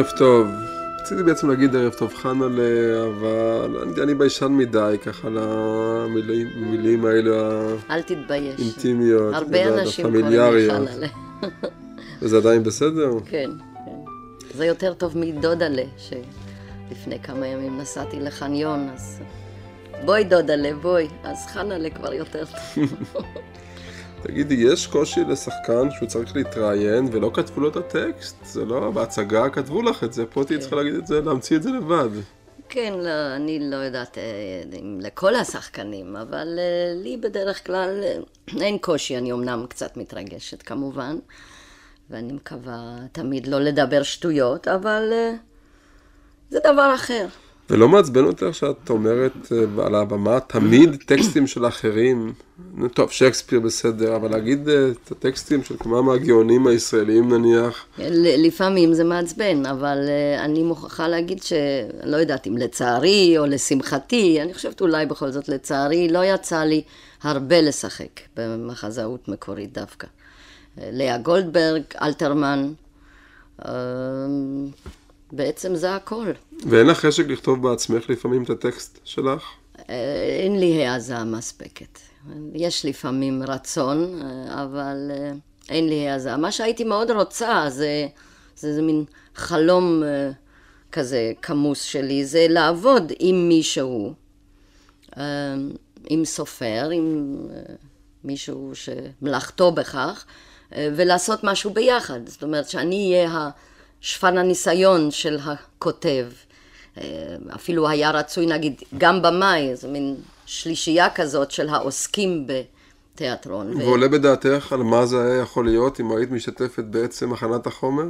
ערב טוב. רציתי בעצם להגיד ערב טוב חנה'לה, אבל אני, אני ביישן מדי ככה למילים האלה אל תתבייש. האינטימיות, הרבה אנשים קוראים לי. חנה'לה. וזה עדיין בסדר? כן, כן. זה יותר טוב מדודלה, שלפני כמה ימים נסעתי לחניון, אז בואי דודלה, בואי. אז חנה'לה כבר יותר טוב. תגידי, יש קושי לשחקן שהוא צריך להתראיין ולא כתבו לו את הטקסט? זה לא, בהצגה כתבו לך את זה, פה תהיי צריכה להגיד את זה, להמציא את זה לבד. כן, לא, אני לא יודעת אה, אם לכל השחקנים, אבל אה, לי בדרך כלל אה, אין קושי, אני אמנם קצת מתרגשת כמובן, ואני מקווה תמיד לא לדבר שטויות, אבל זה דבר אחר. ולא מעצבן אותך שאת אומרת אה, על הבמה תמיד טקסטים של אחרים? טוב, שייקספיר בסדר, אבל להגיד אה, את הטקסטים של כמה מהגאונים הישראליים נניח, לפעמים זה מעצבן, אבל uh, אני מוכרחה להגיד שלא יודעת אם לצערי או לשמחתי, אני חושבת אולי בכל זאת לצערי, לא יצא לי הרבה לשחק במחזאות מקורית דווקא. אה, לאה גולדברג, אלתרמן, אה, בעצם זה הכל. ואין לך חשק לכתוב בעצמך לפעמים את הטקסט שלך? אה, אין לי העזה מספקת. יש לפעמים רצון, אה, אבל אה, אין לי העזה. מה שהייתי מאוד רוצה זה, זה, זה מין חלום כזה כמוס שלי, זה לעבוד עם מישהו, עם סופר, עם מישהו שמלאכתו בכך, ולעשות משהו ביחד. זאת אומרת שאני אהיה שפן הניסיון של הכותב. אה, אפילו היה רצוי, נגיד, גם במאי, איזה מין שלישייה כזאת של העוסקים בתיאטרון. ו- ועולה בדעתך על מה זה היה יכול להיות אם היית משתתפת בעצם הכנת החומר?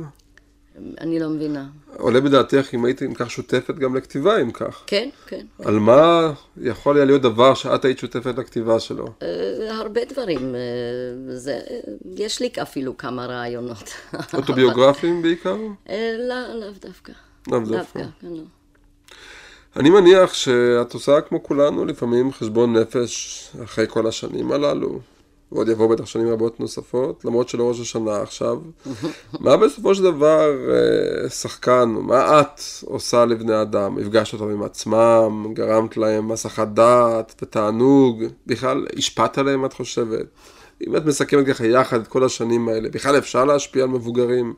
אני לא מבינה. עולה בדעתך אם היית אם כך שותפת גם לכתיבה אם כך? כן, כן. על מה יכול היה להיות דבר שאת היית שותפת לכתיבה שלו? אה, הרבה דברים. אה, זה, יש לי אפילו כמה רעיונות. אוטוביוגרפיים בעיקר? אה, לא, לאו דווקא. לאו דווקא. כן, לא. אני מניח שאת עושה כמו כולנו לפעמים חשבון נפש אחרי כל השנים הללו, ועוד יבואו בטח שנים רבות נוספות, למרות שלא ראש השנה עכשיו. מה בסופו של דבר אה, שחקן, מה את עושה לבני אדם? הפגשת אותם עם עצמם, גרמת להם הסחת דעת ותענוג, בכלל השפעת עליהם את חושבת? אם את מסכמת ככה יחד את כל השנים האלה, בכלל אפשר להשפיע על מבוגרים?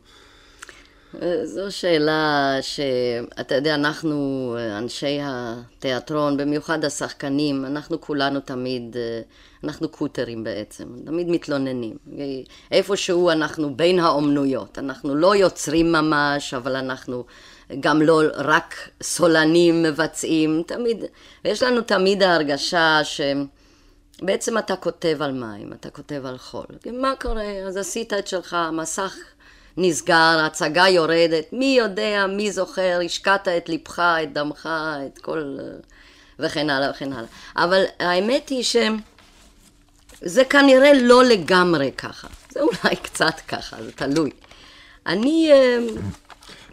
אה, זו שאלה שאתה יודע, אנחנו, אה, אנשי התיאטרון, במיוחד השחקנים, אנחנו כולנו תמיד, אנחנו קוטרים בעצם, תמיד מתלוננים. איפשהו אנחנו בין האומנויות, אנחנו לא יוצרים ממש, אבל אנחנו גם לא רק סולנים מבצעים, תמיד, ויש לנו תמיד ההרגשה ש... בעצם אתה כותב על מים, אתה כותב על חול. מה קורה? אז עשית את שלך, המסך נסגר, ההצגה יורדת, מי יודע, מי זוכר, השקעת את ליבך, את דמך, את כל... וכן הלאה וכן הלאה. אבל האמת היא שזה כנראה לא לגמרי ככה. זה אולי קצת ככה, זה תלוי. אני... אה,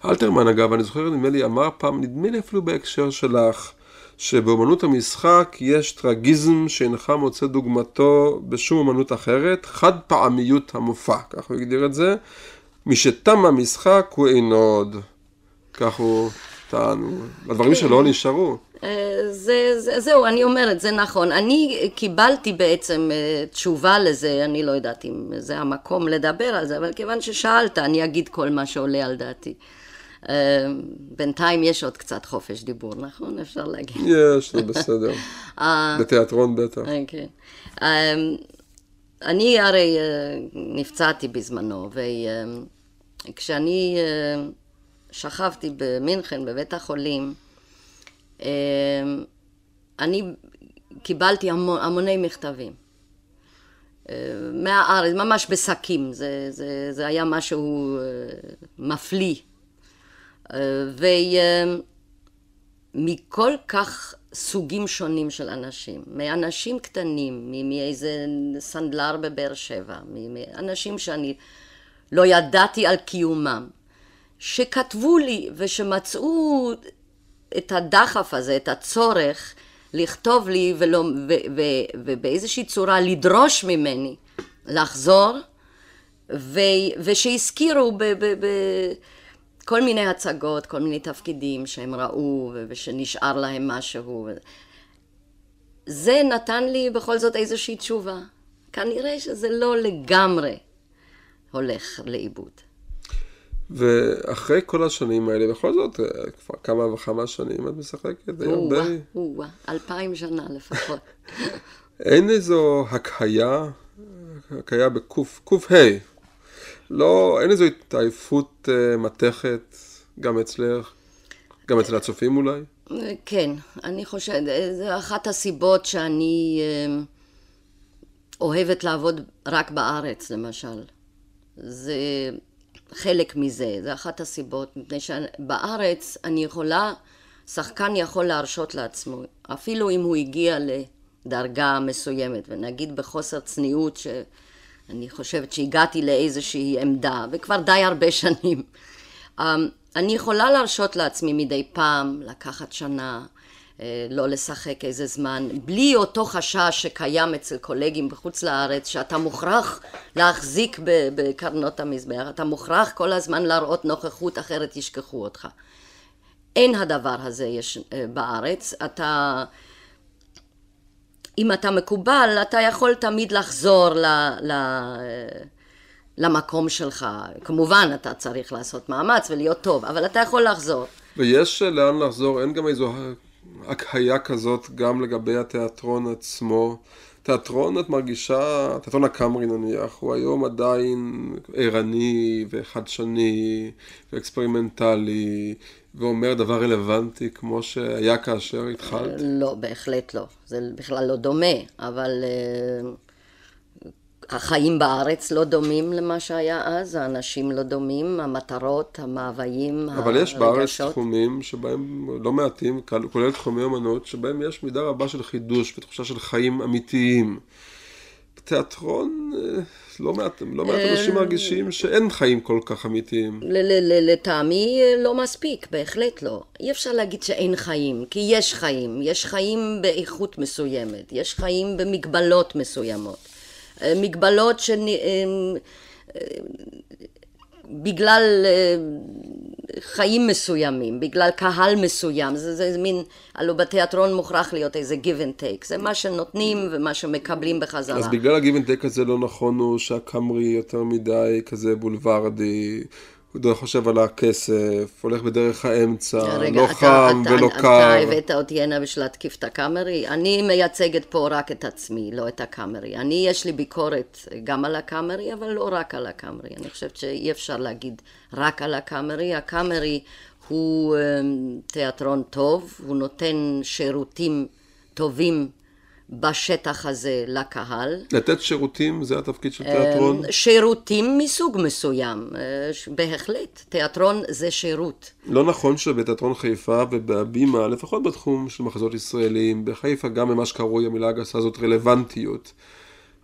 אלתרמן אגב, אני זוכר, נדמה לי, אמר פעם, נדמה לי אפילו בהקשר שלך, שבאמנות המשחק יש טרגיזם שאינך מוצא דוגמתו בשום אמנות אחרת, חד פעמיות המופע, כך הוא הגדיר את זה. משתם המשחק הוא אינו עוד. כך הוא טען, הדברים שלו נשארו. אה, זה, זה, זהו, אני אומרת, זה נכון. אני קיבלתי בעצם אה, תשובה לזה, אני לא יודעת אם זה המקום לדבר על זה, אבל כיוון ששאלת, אני אגיד כל מה שעולה על דעתי. אה, בינתיים יש עוד קצת חופש דיבור, נכון? אפשר להגיד. יש, זה בסדר. בתיאטרון בטח. אה, כן. אה, אני הרי אה, נפצעתי בזמנו, וכשאני אה, שכבתי במינכן, בבית החולים, אה, אני קיבלתי המון, המוני מכתבים. מהארץ, ממש בשקים, זה, זה, זה היה משהו מפליא. ומכל כך סוגים שונים של אנשים, מאנשים קטנים, מאיזה סנדלר בבאר שבע, מאנשים שאני לא ידעתי על קיומם, שכתבו לי ושמצאו את הדחף הזה, את הצורך לכתוב לי ולא, ו, ו, ובאיזושהי צורה לדרוש ממני לחזור, ו, ושהזכירו בכל מיני הצגות, כל מיני תפקידים שהם ראו ושנשאר להם משהו. זה נתן לי בכל זאת איזושהי תשובה. כנראה שזה לא לגמרי הולך לאיבוד. ואחרי כל השנים האלה, בכל זאת, אה, כבר כמה וכמה שנים את משחקת, די הרבה. או-אה, אלפיים שנה לפחות. אין איזו הקהיה, הקהיה בקוף, קוף ה', לא, אין איזו התעייפות uh, מתכת, גם אצלך, גם אצל הצופים אולי? כן, אני חושבת, זו אחת הסיבות שאני uh, אוהבת לעבוד רק בארץ, למשל. זה חלק מזה, זה אחת הסיבות, מפני שבארץ אני יכולה, שחקן יכול להרשות לעצמו, אפילו אם הוא הגיע לדרגה מסוימת, ונגיד בחוסר צניעות, שאני חושבת שהגעתי לאיזושהי עמדה, וכבר די הרבה שנים, אמ, אני יכולה להרשות לעצמי מדי פעם לקחת שנה, לא לשחק איזה זמן, בלי אותו חשש שקיים אצל קולגים בחוץ לארץ, שאתה מוכרח להחזיק בקרנות המזבח, אתה מוכרח כל הזמן להראות נוכחות, אחרת ישכחו אותך. אין הדבר הזה יש אה, בארץ, אתה... אם אתה מקובל, אתה יכול תמיד לחזור ל... ל... למקום שלך. כמובן, אתה צריך לעשות מאמץ ולהיות טוב, אבל אתה יכול לחזור. ויש לאן לחזור, אין גם איזו הקהייה כזאת גם לגבי התיאטרון עצמו. תיאטרון, את מרגישה, תיאטרון הקאמרי נניח, הוא היום עדיין ערני וחדשני ואקספרימנטלי ואומר דבר רלוונטי כמו שהיה כאשר התחלת? לא, בהחלט לא. זה בכלל לא דומה, אבל... החיים בארץ לא דומים למה שהיה אז, האנשים לא דומים, המטרות, המאוויים, אבל הרגשות. אבל יש בארץ תחומים שבהם, לא מעטים, כולל תחומי אמנות, שבהם יש מידה רבה של חידוש ותחושה של חיים אמיתיים. תיאטרון, אה, לא מעט, לא מעט אנשים אה, מרגישים שאין חיים כל כך אמיתיים. לטעמי לא מספיק, בהחלט לא. אי אפשר להגיד שאין חיים, כי יש חיים. יש חיים באיכות מסוימת, יש חיים במגבלות מסוימות. מגבלות ש... בגלל אה, חיים מסוימים, בגלל קהל מסוים, זה, זה מין, הלוא בתיאטרון מוכרח להיות איזה give and take, זה מה שנותנים ומה שמקבלים בחזרה. אז בגלל ה-give and take הזה לא נכון הוא שהקאמרי יותר מדי כזה בולוורדי, הוא חושב על הכסף, הולך בדרך האמצע, רגע, לא אתה, חם אתה, ולא אתה, קר. אתה הבאת אותי הנה בשביל להתקיף את הקאמרי? אני מייצגת פה רק את עצמי, לא את הקאמרי. אני, יש לי ביקורת גם על הקאמרי, אבל לא רק על הקאמרי. אני חושבת שאי אפשר להגיד רק על הקאמרי. הקאמרי הוא אמ, תיאטרון טוב, הוא נותן שירותים טובים בשטח הזה לקהל. לתת שירותים זה התפקיד של תיאטרון? אמ, שירותים מסוג מסוים, אה, בהחלט. תיאטרון זה שירות. לא נכון שבתיאטרון חיפה ובהבימה, לפחות בתחום של מחזות ישראלים, בחיפה גם במה שקרוי המילה הגסה הזאת רלוונטיות.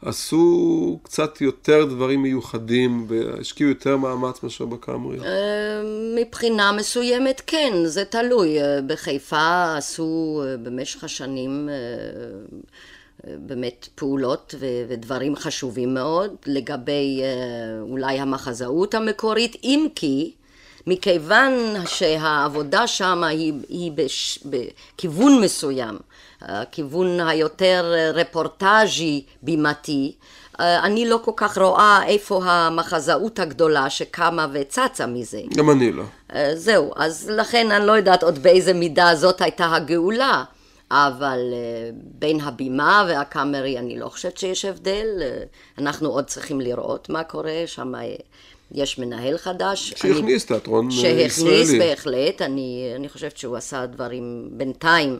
עשו קצת יותר דברים מיוחדים והשקיעו יותר מאמץ מאשר בקאמרי? אה, מבחינה מסוימת כן, זה תלוי. אה, בחיפה עשו אה, במשך השנים באמת פעולות ודברים חשובים מאוד לגבי אולי המחזאות המקורית, אם כי מכיוון שהעבודה שם היא, היא בש, בכיוון מסוים, הכיוון היותר רפורטאז'י בימתי, אני לא כל כך רואה איפה המחזאות הגדולה שקמה וצצה מזה. גם אני לא. זהו, אז לכן אני לא יודעת עוד באיזה מידה זאת הייתה הגאולה. אבל בין הבימה והקאמרי אני לא חושבת שיש הבדל. אנחנו עוד צריכים לראות מה קורה, שם יש מנהל חדש. שהכניס תיאטרון ישראלי. שהכניס בהחלט, אני, אני חושבת שהוא עשה דברים בינתיים אה,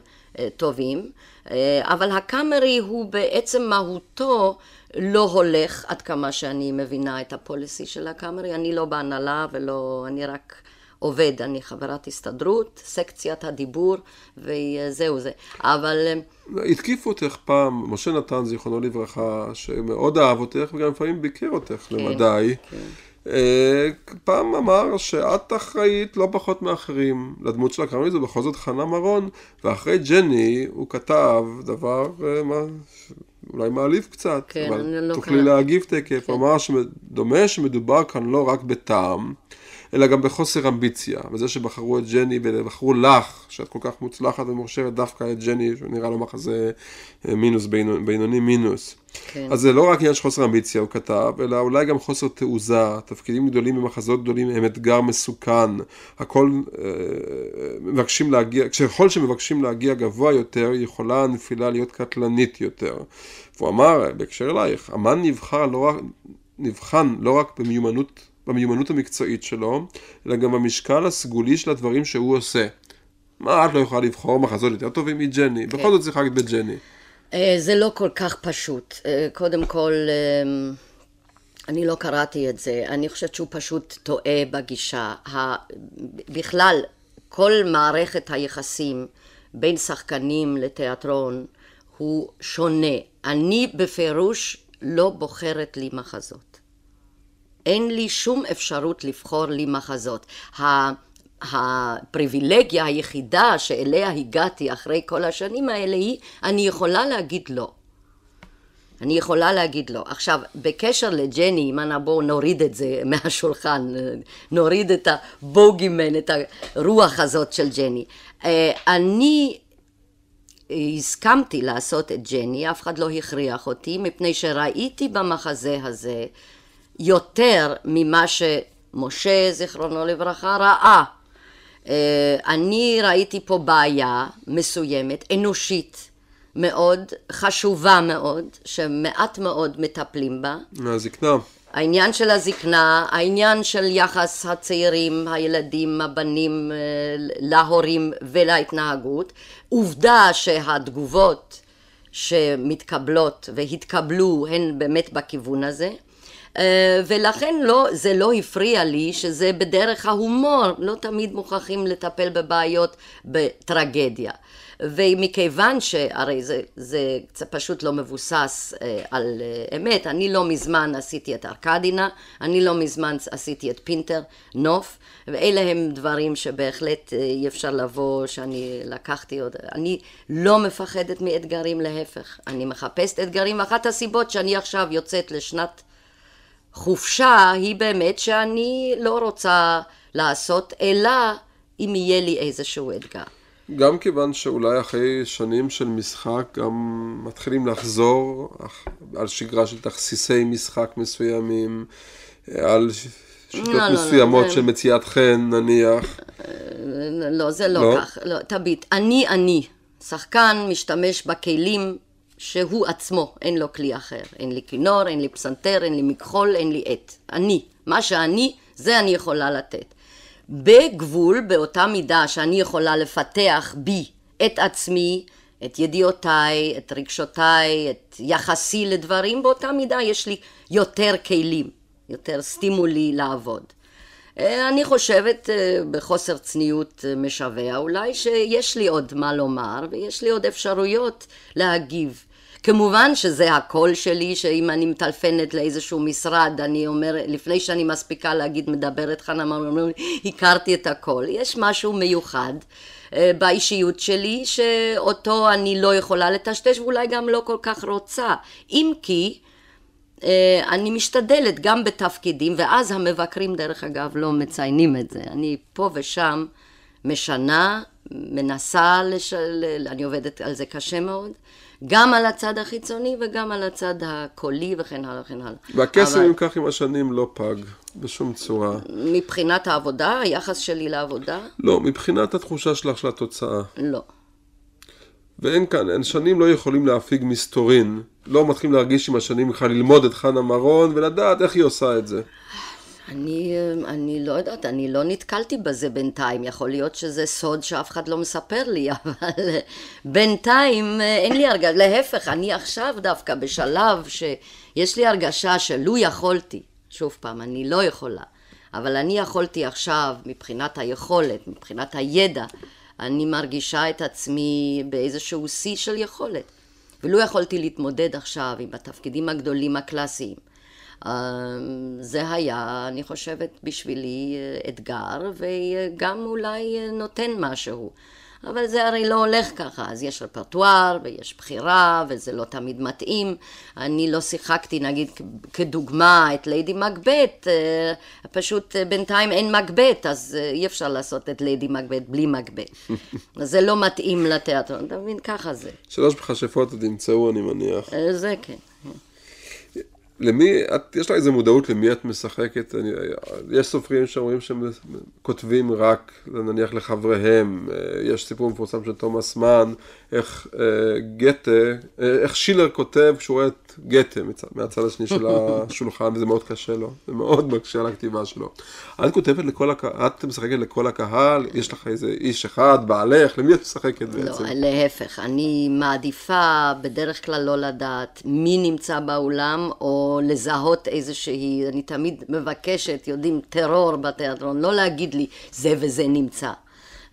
טובים, אה, אבל הקאמרי הוא בעצם מהותו לא הולך עד כמה שאני מבינה את הפוליסי של הקאמרי, אני לא בהנהלה ולא, אני רק עובד, אני חברת הסתדרות, סקציית הדיבור וזהו זה, אבל... התקיפו אותך פעם, משה נתן, זיכרונו לברכה, שמאוד אהב אותך וגם לפעמים ביקר אותך כן, למדי. כן. אה, פעם אמר שאת אחראית לא פחות מאחרים לדמות של הקרמי, זה בכל זאת חנה מרון, ואחרי ג'ני הוא כתב דבר אה, מה, אולי מעליב קצת, כן, אבל לא תוכלי. להגיב תקף, כן. אמר שדומה שמדובר כאן לא רק בטעם, אלא גם בחוסר אמביציה, וזה שבחרו את ג'ני ובחרו לך, שאת כל כך מוצלחת ומוכשרת דווקא את ג'ני, שנראה לו מחזה אה, מינוס, בינוני מינוס. כן. אז זה לא רק עניין של חוסר אמביציה, הוא כתב, אלא אולי גם חוסר תעוזה. תפקידים גדולים ומחזות גדולים הם אתגר מסוכן. הכל אה, מבקשים להגיע, ככל שמבקשים להגיע גבוה יותר, יכולה הנפילה להיות קטלנית יותר. והוא אמר, בהקשר אלייך, אמן נבחר לא רק, נבחן לא רק במיומנות, במיומנות המקצועית שלו, אלא גם במשקל הסגולי של הדברים שהוא עושה. מה, את לא יכולה לבחור מחזות יותר טובים מג'ני? כן. בכל זאת להגיד בג'ני. אה, זה לא כל כך פשוט. אה, קודם כל, אה, אני לא קראתי את זה, אני חושבת שהוא פשוט טועה בגישה. בכלל, כל מערכת היחסים בין שחקנים לתיאטרון הוא שונה. אני בפירוש לא בוחרת לי מחזות. אין לי שום אפשרות לבחור לי מחזות. הפריבילגיה היחידה שאליה הגעתי אחרי כל השנים האלה היא, אני יכולה להגיד לא. אני יכולה להגיד לא. עכשיו, בקשר לג'ני, אם בואו נוריד את זה מהשולחן, נוריד את הבוגימן, את הרוח הזאת של ג'ני. אה, אני הסכמתי לעשות את ג'ני, אף אחד לא הכריח אותי, מפני שראיתי במחזה הזה יותר ממה שמשה, זיכרונו לברכה, ראה. אה, אני ראיתי פה בעיה מסוימת, אנושית מאוד, חשובה מאוד, שמעט מאוד מטפלים בה. מהזקנה. העניין של הזקנה, העניין של יחס הצעירים, הילדים, הבנים אה, להורים ולהתנהגות. עובדה שהתגובות שמתקבלות והתקבלו הן באמת בכיוון הזה. אה, ולכן לא, זה לא הפריע לי שזה בדרך ההומור, לא תמיד מוכרחים לטפל בבעיות בטרגדיה. ומכיוון שהרי זה, זה, זה פשוט לא מבוסס אה, על אה, אמת, אני לא מזמן עשיתי את ארקדינה, אני לא מזמן עשיתי את פינטר, נוף, ואלה הם דברים שבהחלט אה, אי אפשר לבוא, שאני לקחתי עוד, אני לא מפחדת מאתגרים, להפך, אני מחפשת אתגרים, אחת הסיבות שאני עכשיו יוצאת לשנת חופשה היא באמת שאני לא רוצה לעשות, אלא אם יהיה לי איזשהו אתגר. גם כיוון שאולי אחרי שנים של משחק גם מתחילים לחזור על שגרה של תכסיסי משחק מסוימים, על שיטות לא, מסוימות לא, לא, של זה... מציאת חן נניח. לא, זה לא, לא? כך, לא, תביט, אני אני, שחקן משתמש בכלים שהוא עצמו, אין לו כלי אחר. אין לי כינור, אין לי פסנתר, אין לי מכחול, אין לי עט. אני, מה שאני, זה אני יכולה לתת. בגבול, באותה מידה שאני יכולה לפתח בי את עצמי, את ידיעותיי, את רגשותיי, את יחסי לדברים, באותה מידה יש לי יותר כלים, יותר סטימולי לעבוד. אה, אני חושבת, אה, בחוסר צניעות אה, משווע אולי, שיש לי עוד מה לומר ויש לי עוד אפשרויות להגיב. כמובן שזה הקול שלי, שאם אני מטלפנת לאיזשהו משרד, אני אומר, לפני שאני מספיקה להגיד מדברת חנה, אומרים, הכרתי את הקול. יש משהו מיוחד אה, באישיות שלי, שאותו אני לא יכולה לטשטש, ואולי גם לא כל כך רוצה. אם כי, אה, אני משתדלת גם בתפקידים, ואז המבקרים דרך אגב לא מציינים את זה. אני פה ושם משנה, מנסה, לש... אני עובדת על זה קשה מאוד. גם על הצד החיצוני וגם על הצד הקולי וכן הלאה וכן הלאה. והקסם, אבל... אם כך, עם השנים לא פג בשום צורה. מבחינת העבודה, היחס שלי לעבודה? לא, מבחינת התחושה שלך של התוצאה. לא. ואין כאן, שנים לא יכולים להפיג מסתורין. לא מתחילים להרגיש עם השנים בכלל ללמוד את חנה מרון ולדעת איך היא עושה את זה. אני, אה, אני לא יודעת, אני לא נתקלתי בזה בינתיים. יכול להיות שזה סוד שאף אחד לא מספר לי, אבל אה, בינתיים אה, אין לי הרגשה. להפך, אני עכשיו דווקא בשלב שיש לי הרגשה שלו יכולתי, שוב פעם, אני לא יכולה, אבל אני יכולתי עכשיו, מבחינת היכולת, מבחינת הידע, אני מרגישה את עצמי באיזשהו שיא של יכולת. ולו יכולתי להתמודד עכשיו עם התפקידים הגדולים הקלאסיים. זה היה, אני חושבת, בשבילי אתגר, וגם אולי נותן משהו. אבל זה הרי לא הולך ככה, אז יש רפרטואר ויש בחירה וזה לא תמיד מתאים. אני לא שיחקתי נגיד כדוגמה את ליידי מקבט, אה, פשוט אה, בינתיים אין מקבט, אז אה, אי אפשר לעשות את ליידי מקבט בלי מקבט. זה לא מתאים לתיאטרון, אתה מבין? ככה זה. שלוש מכשפות עוד ימצאו אני מניח. זה כן. למי, את, יש לה איזה מודעות למי את משחקת? אני, יש סופרים שאומרים שהם כותבים רק, נניח לחבריהם, אה, יש סיפור מפורסם של תומאס מן, איך אה, גתה, אה, איך שילר כותב כשהוא רואה את גתה מצד, מהצד השני של השולחן, וזה מאוד קשה לו, זה מאוד מקשה על הכתיבה שלו. את כותבת לכל הקהל, את משחקת לכל הקהל, יש לך איזה איש אחד, בעלך, למי את משחקת בעצם? לא, להפך, אני מעדיפה בדרך כלל לא לדעת מי נמצא באולם, או לזהות איזושהי, אני תמיד מבקשת, יודעים, טרור בתיאטרון, לא להגיד לי זה וזה נמצא.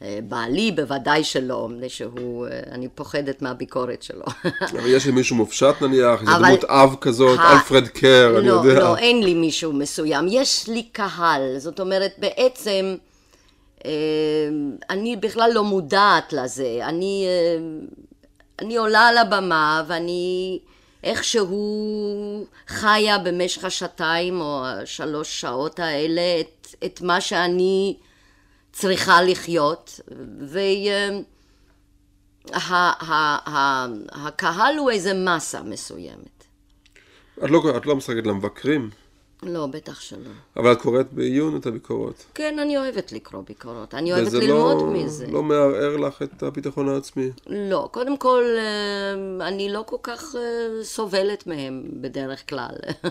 אה, בעלי בוודאי שלא, מפני שהוא, אה, אני פוחדת מהביקורת שלו. אבל יש לי מישהו מופשט נניח, איזה דמות אב כזאת, ה... אלפרד קר, אני לא, יודע. לא, אין לי מישהו מסוים, יש לי קהל, זאת אומרת בעצם, אה, אני בכלל לא מודעת לזה, אני, אני עולה על הבמה ואני איכשהו חיה במשך השעתיים או השלוש שעות האלה את, את מה שאני צריכה לחיות, והקהל הוא איזה מסה מסוימת. את לא, את לא משחקת למבקרים? לא, בטח שלא. אבל את קוראת בעיון את הביקורות. כן, אני אוהבת לקרוא ביקורות. אני אוהבת ללמוד לא, מזה. וזה לא מערער לך את הביטחון העצמי? לא. קודם כל, אה, אני לא כל כך אה, סובלת מהם בדרך כלל.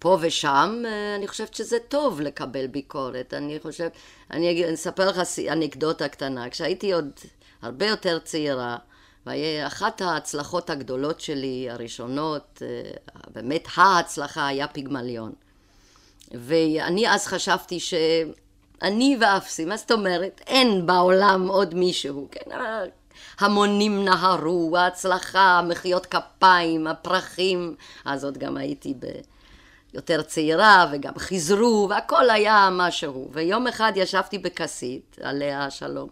פה ושם, אה, אני חושבת שזה טוב לקבל ביקורת. אני חושבת, אני אספר לך אנקדוטה קטנה. כשהייתי עוד הרבה יותר צעירה, ואחת ההצלחות הגדולות שלי, הראשונות, אה, באמת ההצלחה, היה פיגמליון. ואני אז חשבתי שאני ואפסי, מה זאת אומרת? אין בעולם עוד מישהו, כן? המונים נהרו, ההצלחה, מחיאות כפיים, הפרחים, אז עוד גם הייתי ב... יותר צעירה, וגם חיזרו, והכל היה משהו. ויום אחד ישבתי בכסית, עליה השלום.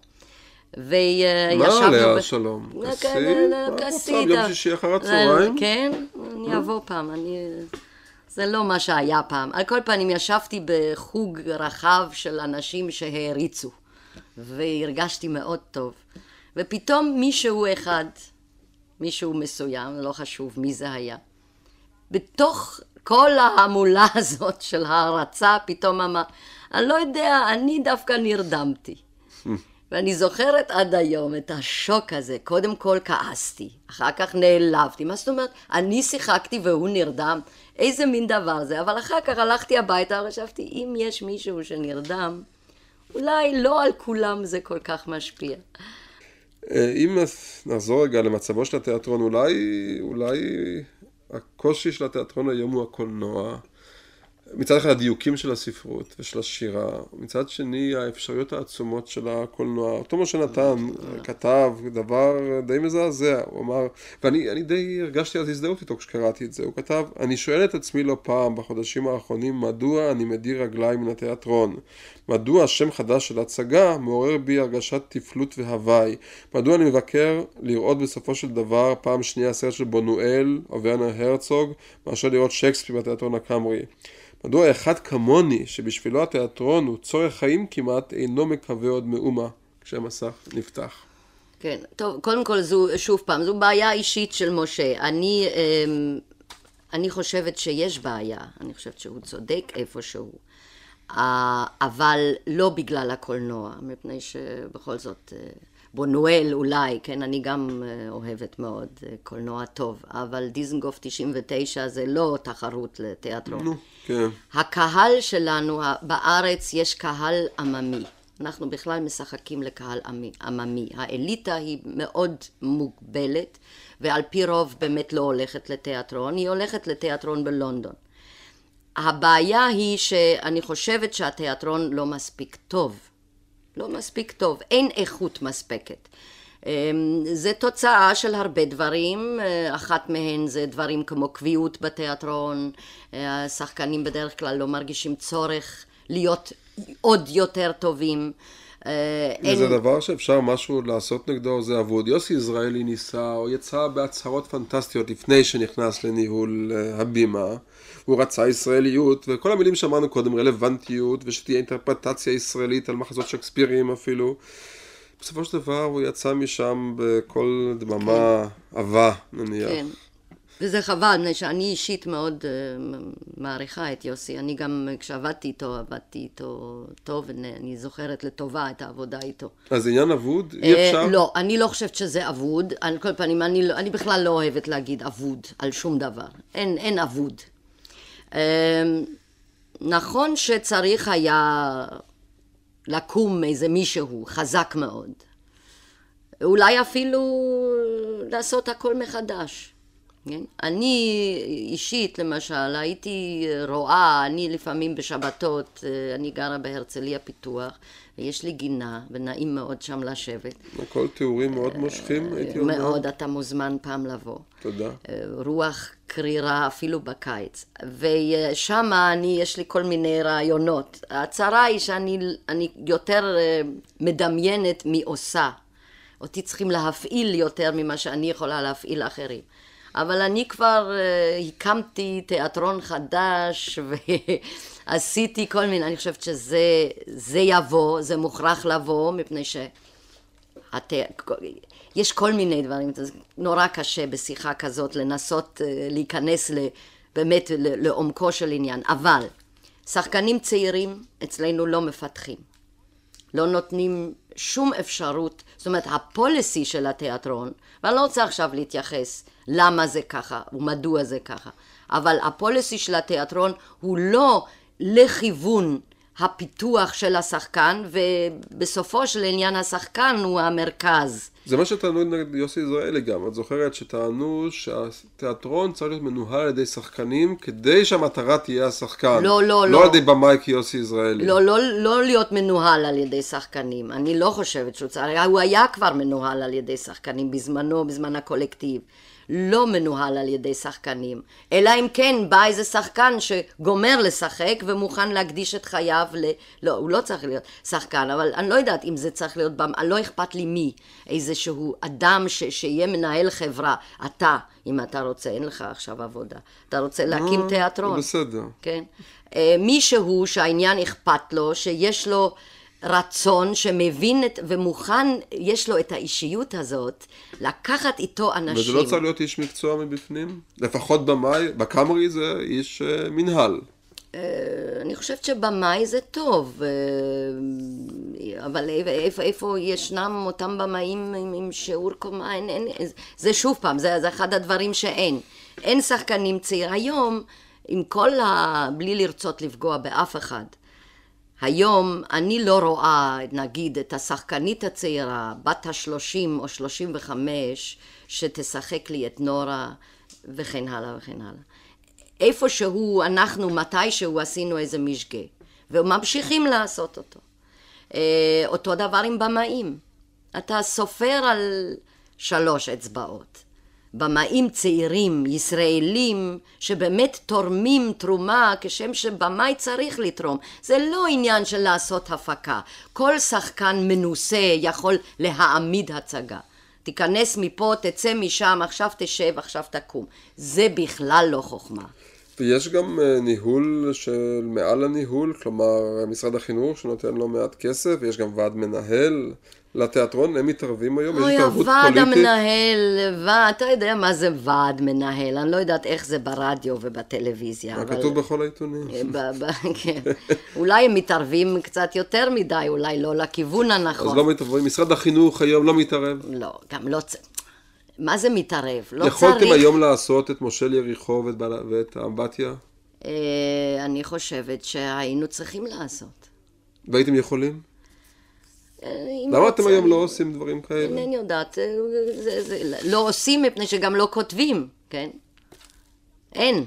וישבנו... מה עליה השלום? כסית? יום שישי אחר הצהריים? כן, אני אבוא פעם, אני... זה לא מה שהיה פעם. על כל פנים, ישבתי בחוג רחב של אנשים שהעריצו, והרגשתי מאוד טוב. ופתאום מישהו אחד, מישהו מסוים, לא חשוב מי זה היה, בתוך כל ההמולה הזאת של הערצה פתאום אמר, אני לא יודע, אני דווקא נרדמתי. ואני זוכרת עד היום את השוק הזה. קודם כל כעסתי, אחר כך נעלבתי. מה זאת אומרת? אני שיחקתי והוא נרדם? איזה מין דבר זה? אבל אחר כך הלכתי הביתה וחשבתי, אם יש מישהו שנרדם, אולי לא על כולם זה כל כך משפיע. אה, אם נחזור רגע למצבו של התיאטרון, אולי, אולי הקושי של התיאטרון היום הוא הקולנוע. מצד אחד הדיוקים של הספרות ושל השירה, מצד שני האפשרויות העצומות של הקולנוע. אותו משה נתן כתב דבר די מזעזע, הוא אמר, ואני די הרגשתי אז הזדהות איתו כשקראתי את זה, הוא כתב, אני שואל את עצמי לא פעם בחודשים האחרונים מדוע אני מדיר רגליים מן התיאטרון, מדוע שם חדש של הצגה מעורר בי הרגשת תפלות והוואי, מדוע אני מבקר לראות בסופו של דבר פעם שנייה סרט של בונואל או ורנר הרצוג מאשר לראות שייקספיר בתיאטרון הקאמרי. מדוע אחד כמוני, שבשבילו התיאטרון הוא צורך חיים כמעט, אינו מקווה עוד מאומה כשהמסך נפתח. כן, טוב, קודם כל זו, שוב פעם, זו בעיה אישית של משה. אני, אמ, אני חושבת שיש בעיה, אני חושבת שהוא צודק איפשהו, אה, אבל לא בגלל הקולנוע, מפני שבכל זאת אה, בונואל אולי, כן, אני גם אה, אוהבת מאוד אה, קולנוע טוב, אבל דיזנגוף 99 זה לא תחרות לתיאטרון. נו, כן. הקהל שלנו, בארץ יש קהל עממי. אנחנו בכלל משחקים לקהל עממי. האליטה היא מאוד מוגבלת, ועל פי רוב באמת לא הולכת לתיאטרון, היא הולכת לתיאטרון בלונדון. הבעיה היא שאני חושבת שהתיאטרון לא מספיק טוב. לא מספיק טוב, אין איכות מספקת. אמ, זה תוצאה של הרבה דברים, אה, אחת מהן זה דברים כמו קביעות בתיאטרון, אה, השחקנים בדרך כלל לא מרגישים צורך להיות עוד יותר טובים. אה, אין- זה דבר שאפשר משהו לעשות נגדו, זה אבוד. יוסי יזרעאלי ניסה, או יצא בהצהרות פנטסטיות לפני שנכנס לניהול הבימה. הוא רצה ישראליות, וכל המילים שאמרנו קודם, רלוונטיות, ושתהיה אינטרפרטציה ישראלית על מחזות שקספיריים אפילו. בסופו של דבר הוא יצא משם בכל דממה עבה, נניח. כן. וזה חבל, מפני שאני אישית מאוד אה, מעריכה את יוסי. אני גם, כשעבדתי איתו, עבדתי איתו טוב, ואני זוכרת לטובה את העבודה איתו. אז עניין אבוד, אי אה, אפשר? לא, אני לא חושבת שזה אבוד. על כל פנים, אני, לא- אני בכלל לא אוהבת להגיד אבוד על שום דבר. אין, אין אבוד. אה, נכון שצריך היה לקום איזה מישהו חזק מאוד. אולי אפילו לעשות הכל מחדש. כן? אני אישית, למשל, הייתי רואה, אני לפעמים בשבתות, אה, אני גרה בהרצליה פיתוח, ויש לי גינה, ונעים מאוד שם לשבת. הכל תיאורים מאוד מושכים, הייתי אומר. מאוד, אתה מוזמן פעם לבוא. תודה. אה, רוח קרירה אפילו בקיץ. ושם אני, יש לי כל מיני רעיונות. הצרה היא שאני אני יותר אה, מדמיינת מעושה. אותי צריכים להפעיל יותר ממה שאני יכולה להפעיל אחרים. אבל אני כבר אה, הקמתי תיאטרון חדש ועשיתי כל מיני, אני חושבת שזה זה יבוא, זה מוכרח לבוא, מפני ש... הת... יש כל מיני דברים, זה נורא קשה בשיחה כזאת לנסות אה, להיכנס ל... באמת לעומקו של עניין, אבל שחקנים צעירים אצלנו לא מפתחים, לא נותנים שום אפשרות, זאת אומרת הפוליסי של התיאטרון, ואני לא רוצה עכשיו להתייחס למה זה ככה ומדוע זה ככה, אבל הפוליסי של התיאטרון הוא לא לכיוון הפיתוח של השחקן, ובסופו של עניין השחקן הוא המרכז. זה מה שטענו נגד יוסי יזרעאלי גם. את זוכרת שטענו שהתיאטרון צריך להיות מנוהל על ידי שחקנים כדי שהמטרה תהיה השחקן. לא, לא, לא לא. על ידי במאי כיוסי יזרעאלי. לא, לא, לא להיות מנוהל על ידי שחקנים. אני לא חושבת שהוא צריך, הוא היה כבר מנוהל על ידי שחקנים בזמנו, בזמן הקולקטיב. לא מנוהל על ידי שחקנים. אלא אם כן בא איזה שחקן שגומר לשחק ומוכן להקדיש את חייו ל... לא, הוא לא צריך להיות שחקן, אבל אני לא יודעת אם זה צריך להיות... במ... לא אכפת לי מי. איזשהו אדם ש... שיהיה מנהל חברה. אתה, אם אתה רוצה, אין לך עכשיו עבודה. אתה רוצה להקים אה, תיאטרון. בסדר. כן? אה, מישהו שהעניין אכפת לו, שיש לו רצון, שמבין את, ומוכן, יש לו את האישיות הזאת, לקחת איתו אנשים. וזה לא צריך להיות איש מקצוע מבפנים? לפחות במאי, בקאמרי זה איש אה, מנהל. אה, אני חושבת שבמאי זה טוב, אה, אבל איפה, איפה, איפה ישנם אותם במאים עם, עם שיעור קומה, אין, אין, זה שוב פעם, זה, זה אחד הדברים שאין. אין שחקנים צעיר. היום, עם כל ה... בלי לרצות לפגוע באף אחד, היום אני לא רואה, נגיד, את השחקנית הצעירה, בת השלושים או שלושים וחמש, שתשחק לי את נורה, וכן הלאה וכן הלאה. איפשהו, אנחנו מתישהו עשינו איזה משגה, וממשיכים לעשות אותו. אה, אותו דבר עם במאים. אתה סופר על שלוש אצבעות. במאים צעירים, ישראלים, שבאמת תורמים תרומה כשם שבמאי צריך לתרום. זה לא עניין של לעשות הפקה. כל שחקן מנוסה יכול להעמיד הצגה. תיכנס מפה, תצא משם, עכשיו תשב, עכשיו תקום. זה בכלל לא חוכמה. ויש גם אה, ניהול של מעל הניהול, כלומר משרד החינוך שנותן לא מעט כסף, ויש גם ועד מנהל, לתיאטרון, הם מתערבים היום? יש אוי, התערבות הוועד פוליטית? המנהל, ועד, אתה יודע מה זה ועד מנהל, אני לא יודעת איך זה ברדיו ובטלוויזיה. אבל- כתוב בכל העיתונים? ב- כן. אולי הם מתערבים קצת יותר מדי, אולי לא לכיוון הנכון. אז לא מתערבים, משרד החינוך היום לא מתערב. לא, גם לא... מה זה מתערב? לא צריך... יכולתם היום לעשות את מושל יריחו ואת בעל- ואת האמבטיה? אה, אני חושבת שהיינו צריכים לעשות. והייתם יכולים? למה אתם היום לא עושים דברים כאלה? אינני יודעת, זה, זה, לא עושים מפני שגם לא כותבים, כן? אין.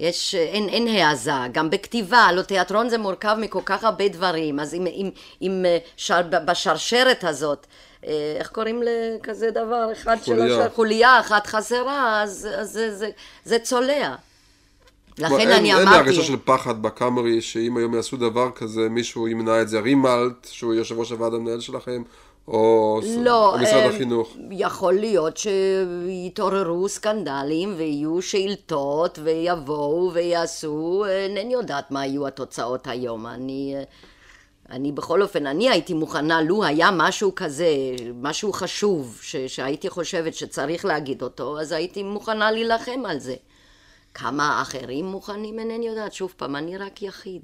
יש, אין, אין העזה, גם בכתיבה, הלוא תיאטרון זה מורכב מכל כך הרבה דברים, אז אם, אם, אם אה, שר, בשרשרת הזאת, אה, איך קוראים לכזה דבר אחד של חוליה. השר- חוליה אחת חסרה, אז, אז זה, זה, זה צולע. לכן אין- אני אין לי אמרתי... הרגשה של פחד בקאמרי, שאם היום יעשו דבר כזה, מישהו ימנע את זה. רימלט, שהוא יושב ראש הוועד המנהל שלכם, או, לא, או משרד אה, החינוך. יכול להיות שיתעוררו סקנדלים ויהיו שאילתות ויבואו ויעשו, אה, אינני יודעת מה יהיו התוצאות היום. אני, אה, אני בכל אופן, אני הייתי מוכנה, לו היה משהו כזה, משהו חשוב, ש, שהייתי חושבת שצריך להגיד אותו, אז הייתי מוכנה להילחם על זה. כמה אחרים מוכנים, אינני יודעת. שוב פעם, אני רק יחיד.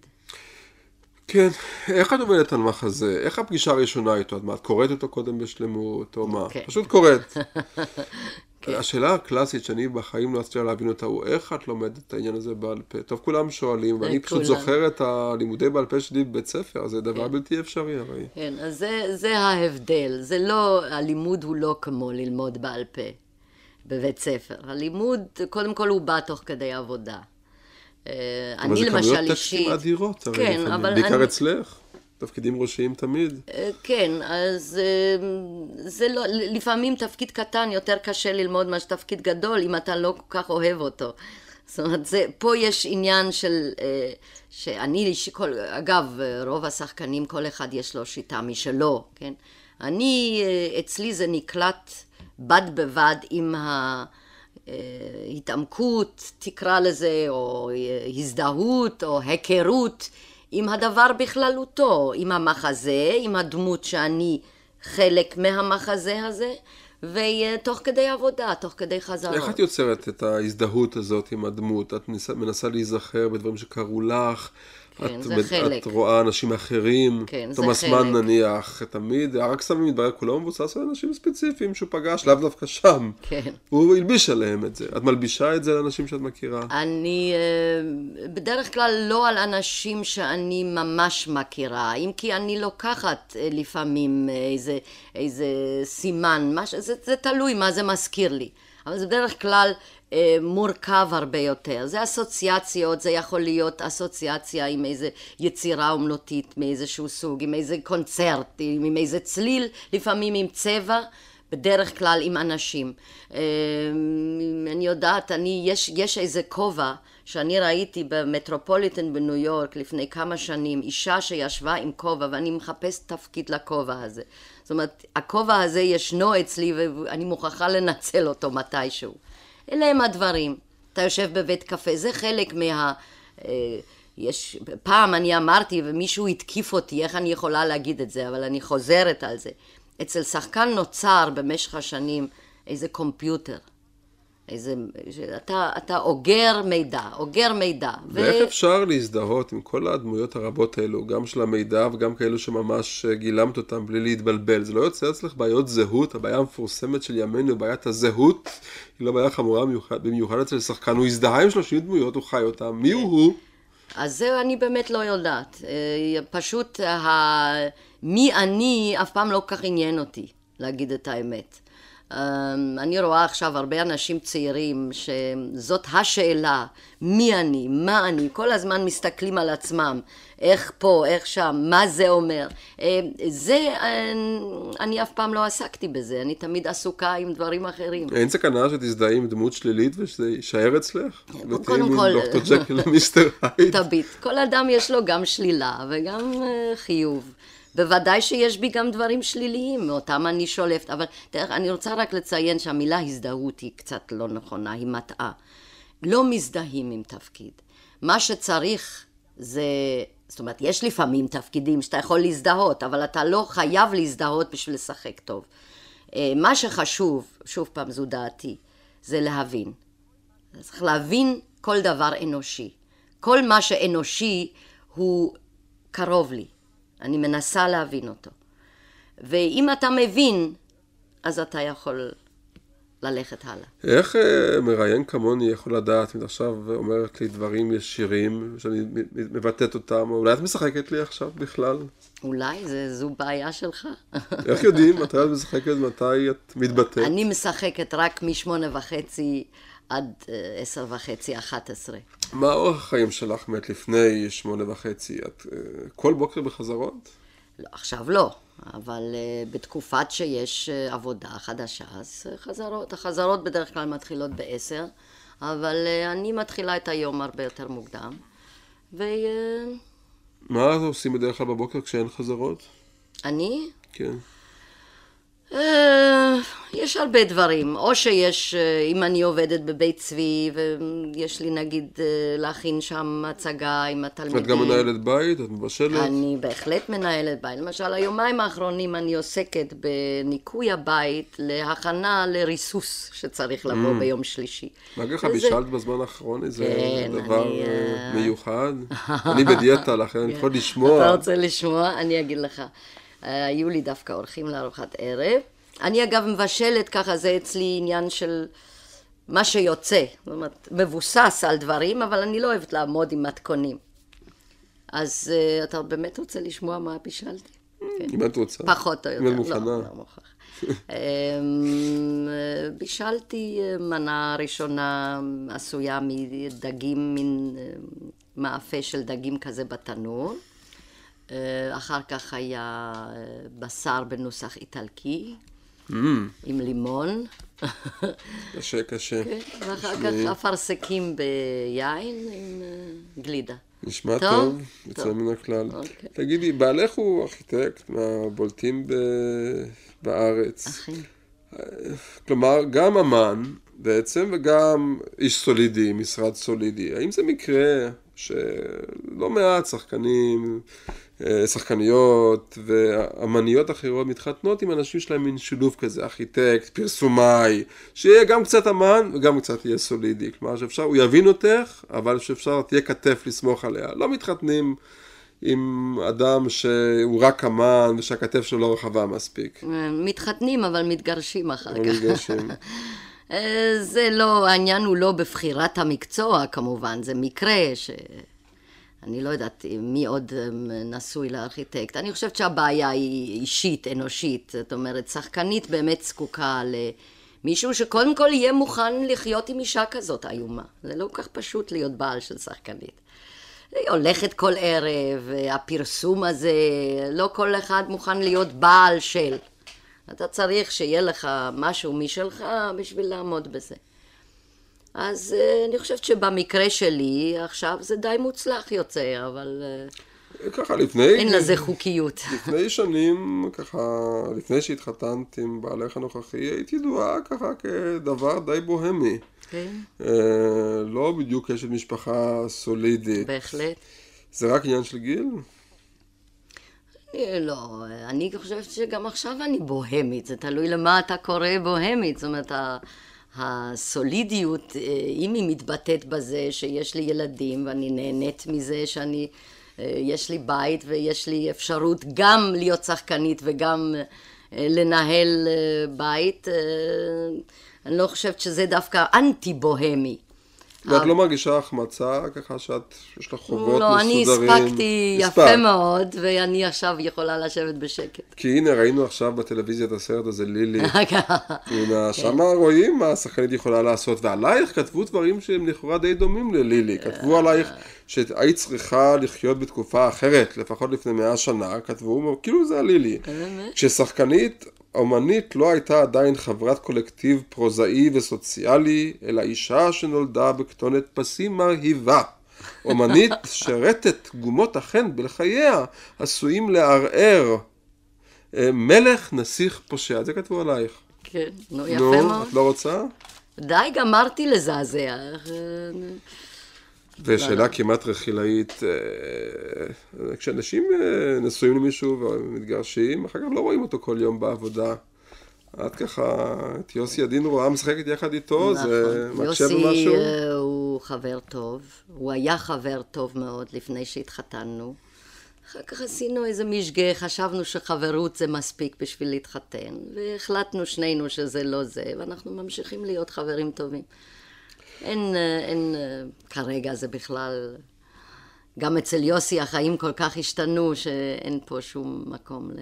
כן, איך את עובדת על מחזה? איך הפגישה הראשונה איתו? מה, את קוראת אותו קודם בשלמות, או מה? כן. פשוט קוראת. השאלה הקלאסית שאני בחיים לא אצליח להבין אותה, הוא איך את לומדת את העניין הזה בעל פה? טוב, כולם שואלים, ואני פשוט. זוכר את הלימודי בעל פה שלי בבית ספר, זה דבר בלתי אפשרי הרי. כן, אז זה, זה ההבדל. זה לא, הלימוד הוא לא כמו ללמוד בעל פה בבית ספר. הלימוד, קודם כל הוא בא תוך כדי עבודה. אה, אבל אני זה למשל כמויות אישית... טקסטים אדירות, הרי כן, לפעמים, אבל בעיקר אני- אצלך, תפקידים ראשיים תמיד. אה, כן, אז אה, זה לא, לפעמים תפקיד קטן יותר קשה ללמוד מאשר תפקיד גדול, אם אתה לא כל כך אוהב אותו. זאת אומרת, זה, פה יש עניין של, שאני, כל, אגב, רוב השחקנים, כל אחד יש לו שיטה משלו, כן? אני, אצלי זה נקלט בד בבד עם ה... אה, התעמקות, תקרא לזה, או הזדהות, או היכרות עם הדבר בכללותו, עם המחזה, עם הדמות שאני חלק מהמחזה הזה, ותוך כדי עבודה, תוך כדי חזרות. איך את יוצרת את ההזדהות הזאת עם הדמות? את מנסה להיזכר בדברים שקרו לך? כן, את, זה את חלק. רואה אנשים אחרים? כן, זה חלק. מן נניח, תמיד, הרק סמים מתברר כולו מבוסס על אנשים ספציפיים שהוא פגש, לאו דווקא שם. כן. הוא הלביש עליהם את זה. את מלבישה את זה לאנשים שאת מכירה? אני אה, בדרך כלל לא על אנשים שאני ממש מכירה, אם כי אני לוקחת אה, לפעמים איזה, איזה סימן, מש, זה, זה תלוי מה זה מזכיר לי, אבל זה בדרך כלל אה, מורכב הרבה יותר. זה אסוציאציות, זה יכול להיות אסוציאציה עם איזה יצירה אומנותית מאיזשהו סוג, עם איזה קונצרט, עם, עם איזה צליל, לפעמים עם צבע. בדרך כלל עם אנשים. אה, אני יודעת, אני, יש, יש איזה כובע שאני ראיתי במטרופוליטן בניו יורק לפני כמה שנים, אישה שישבה עם כובע ואני מחפשת תפקיד לכובע הזה. זאת אומרת, הכובע הזה ישנו אצלי ואני מוכרחה לנצל אותו מתישהו. אלה הם הדברים. אתה יושב בבית קפה, זה חלק מה... אה, יש, פעם אני אמרתי ומישהו התקיף אותי, איך אני יכולה להגיד את זה, אבל אני חוזרת על זה. אצל שחקן נוצר במשך השנים איזה קומפיוטר. איזה, אתה, אתה אוגר מידע, אוגר מידע. ואיך אפשר להזדהות עם כל הדמויות הרבות האלו, גם של המידע וגם כאלו שממש אה, גילמת אותם בלי להתבלבל? זה לא יוצא אצלך בעיות זהות? הבעיה המפורסמת של ימינו, בעיית הזהות, היא לא בעיה חמורה במיוחד, במיוחד אצל שחקן. הוא הזדהה עם 30 דמויות, הוא חי אותם. מי הוא הוא? אז זהו, אני באמת לא יודעת. אה, פשוט, ה... מי אני אף פעם לא כל כך עניין אותי, להגיד את האמת. אה, אני רואה עכשיו הרבה אנשים צעירים שזאת השאלה, מי אני, מה אני, כל הזמן מסתכלים על עצמם, איך פה, איך שם, מה זה אומר. אה, זה, אה, אני אף פעם לא עסקתי בזה, אני תמיד עסוקה עם דברים אחרים. אין סכנה שתזדהי עם דמות שלילית ושזה יישאר אצלך? ותהיי קודם מין כל- דוקטור ג'קיל ומיסטר הייד? תביט. כל אדם יש לו גם שלילה וגם אה, חיוב. בוודאי שיש בי גם דברים שליליים, אותם אני שולפת, אבל תראה, אני רוצה רק לציין שהמילה הזדהות היא קצת לא נכונה, היא מטעה. לא מזדהים עם תפקיד. מה שצריך זה זאת אומרת, יש לפעמים תפקידים שאתה יכול להזדהות, אבל אתה לא חייב להזדהות בשביל לשחק טוב. אה, מה שחשוב, שוב פעם זו דעתי, זה להבין. צריך להבין כל דבר אנושי. כל מה שאנושי הוא קרוב לי. אני מנסה להבין אותו. ואם אתה מבין, אז אתה יכול ללכת הלאה. איך אה, מראיין כמוני יכול לדעת, אם עכשיו אומרת לי דברים ישירים, שאני מבטאת אותם, או אולי את משחקת לי עכשיו בכלל? אולי, זה, זו בעיה שלך. איך יודעים מתי את משחקת, מתי את מתבטאת? אני משחקת רק משמונה וחצי עד אה, עשר וחצי, אחת עשרה. מה אורח החיים שלך מת לפני שמונה וחצי? את אה, כל בוקר בחזרות? לא, עכשיו לא, אבל uh, בתקופת שיש עבודה חדשה, אז חזרות. החזרות בדרך כלל מתחילות בעשר, אבל אני מתחילה את היום הרבה יותר מוקדם. ו... מה עושים בדרך כלל בבוקר כשאין חזרות? אני? כן. אה, יש הרבה דברים, או שיש, אה, אם אני עובדת בבית צבי ויש לי נגיד אה, להכין שם הצגה עם התלמידים. את גם מנהלת בית? את מבשלת? אני בהחלט מנהלת בית. למשל, היומיים האחרונים אני עוסקת בניקוי הבית להכנה לריסוס שצריך לבוא mm. ביום שלישי. מה אגיד לך, בישלת בזמן האחרון איזה כן, דבר אני, מיוחד? אני בדיאטה, לכן אני יכול לשמוע. אתה רוצה לשמוע? אני אגיד לך. היו לי דווקא אורחים לארוחת ערב. אני אגב מבשלת ככה, זה אצלי עניין של מה שיוצא. זאת אומרת, מבוסס על דברים, אבל אני לא אוהבת לעמוד עם מתכונים. אז uh, אתה באמת רוצה לשמוע מה בישלתי? כן. אם את רוצה. פחות או יותר. אם את מוכנה. לא, לא מוכרח. אמ, בישלתי אה, מנה ראשונה עשויה מדגים, מין אה, מאפה של דגים כזה בתנור. אה, אחר כך היה אה, בשר בנוסח איטלקי, mm. עם לימון. קשה, קשה. כן, ואחר כך אפרסקים ביין עם אה, גלידה. נשמע טוב, טוב יוצא מן הכלל. אוקיי. תגידי, בעלך הוא ארכיטקט מהבולטים ב... בארץ. אכן. כלומר, גם אמן בעצם, וגם איש סולידי, משרד סולידי. האם זה מקרה שלא מעט שחקנים אה, שחקניות ואמניות אחרות מתחתנות עם אנשים שלהם מין שילוב כזה, ארכיטקט, פרסומאי, שיהיה גם קצת אמן וגם קצת יהיה סולידי. כלומר שאפשר, הוא יבין אותך, אבל שאפשר תהיה כתף לסמוך עליה. לא מתחתנים עם אדם שהוא רק אמן ושהכתף שלו לא רחבה מספיק. מתחתנים אבל מתגרשים אחר כך. מתגרשים. אה, זה לא, העניין הוא לא בבחירת המקצוע כמובן, זה מקרה ש... אני לא יודעת מי עוד אמ, נשוי לארכיטקט. אני חושבת שהבעיה היא אישית, אנושית. זאת אומרת, שחקנית באמת זקוקה למישהו שקודם כל יהיה מוכן לחיות עם אישה כזאת איומה. זה לא כל כך פשוט להיות בעל של שחקנית. היא הולכת כל ערב, הפרסום הזה, לא כל אחד מוכן להיות בעל של. אתה צריך שיהיה לך משהו משלך בשביל לעמוד בזה. אז uh, אני חושבת שבמקרה שלי עכשיו זה די מוצלח יוצא, אבל... Uh, ככה לפני... אין לזה חוקיות. לפני שנים, ככה, לפני שהתחתנת עם בעלך הנוכחי, היית ידועה ככה כדבר די בוהמי. כן. Uh, לא בדיוק אשת משפחה סולידית. בהחלט. זה רק עניין של גיל? לא, אני חושבת שגם עכשיו אני בוהמית, זה תלוי למה אתה קורא בוהמית, זאת אומרת, הסולידיות, אה, אם היא מתבטאת בזה שיש לי ילדים ואני נהנית מזה שאני, אה, יש לי בית ויש לי אפשרות גם להיות שחקנית וגם אה, לנהל בית, אני לא חושבת שזה דווקא אנטי בוהמי. ואת לא מרגישה החמצה ככה שאת, יש לך חובות לא, מסודרים? לא, אני הספקתי יפה מאוד, ואני עכשיו יכולה לשבת בשקט. כי הנה, ראינו עכשיו בטלוויזיה את הסרט הזה, לילי. הנה, שמה רואים מה השחקנית יכולה לעשות, ועלייך כתבו דברים שהם לכאורה די דומים ללילי. כתבו עלייך שהיית צריכה לחיות בתקופה אחרת, לפחות לפני מאה שנה, כתבו, כאילו זה הלילי. כששחקנית האומנית לא הייתה עדיין חברת קולקטיב פרוזאי וסוציאלי, אלא אישה שנולדה בכתונת פסים מרהיבה. אומנית שרטט גומות החן בלחייה עשויים לערער. אה, מלך נסיך פושע, זה כתבו עלייך. כן, נו, יפה מאוד. נו, את לא רוצה? די, גמרתי לזעזע. ושאלה כמעט רכילאית, אה, כשאנשים אה, נשואים למישהו ומתגרשים, אחר כך לא רואים אותו כל יום בעבודה. את ככה, את יוסי עדין רואה משחקת יחד איתו, נכון. זה מקשה במשהו? יוסי אה, הוא חבר טוב, הוא היה חבר טוב מאוד לפני שהתחתנו. אחר כך עשינו איזה משגה, חשבנו שחברות זה מספיק בשביל להתחתן, והחלטנו שנינו שזה לא זה, ואנחנו ממשיכים להיות חברים טובים. אין, אה, אין, אה, כרגע זה בכלל, גם אצל יוסי החיים כל כך השתנו, שאין פה שום מקום ל...